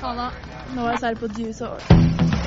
Faen da. Nå er jeg sær på juice og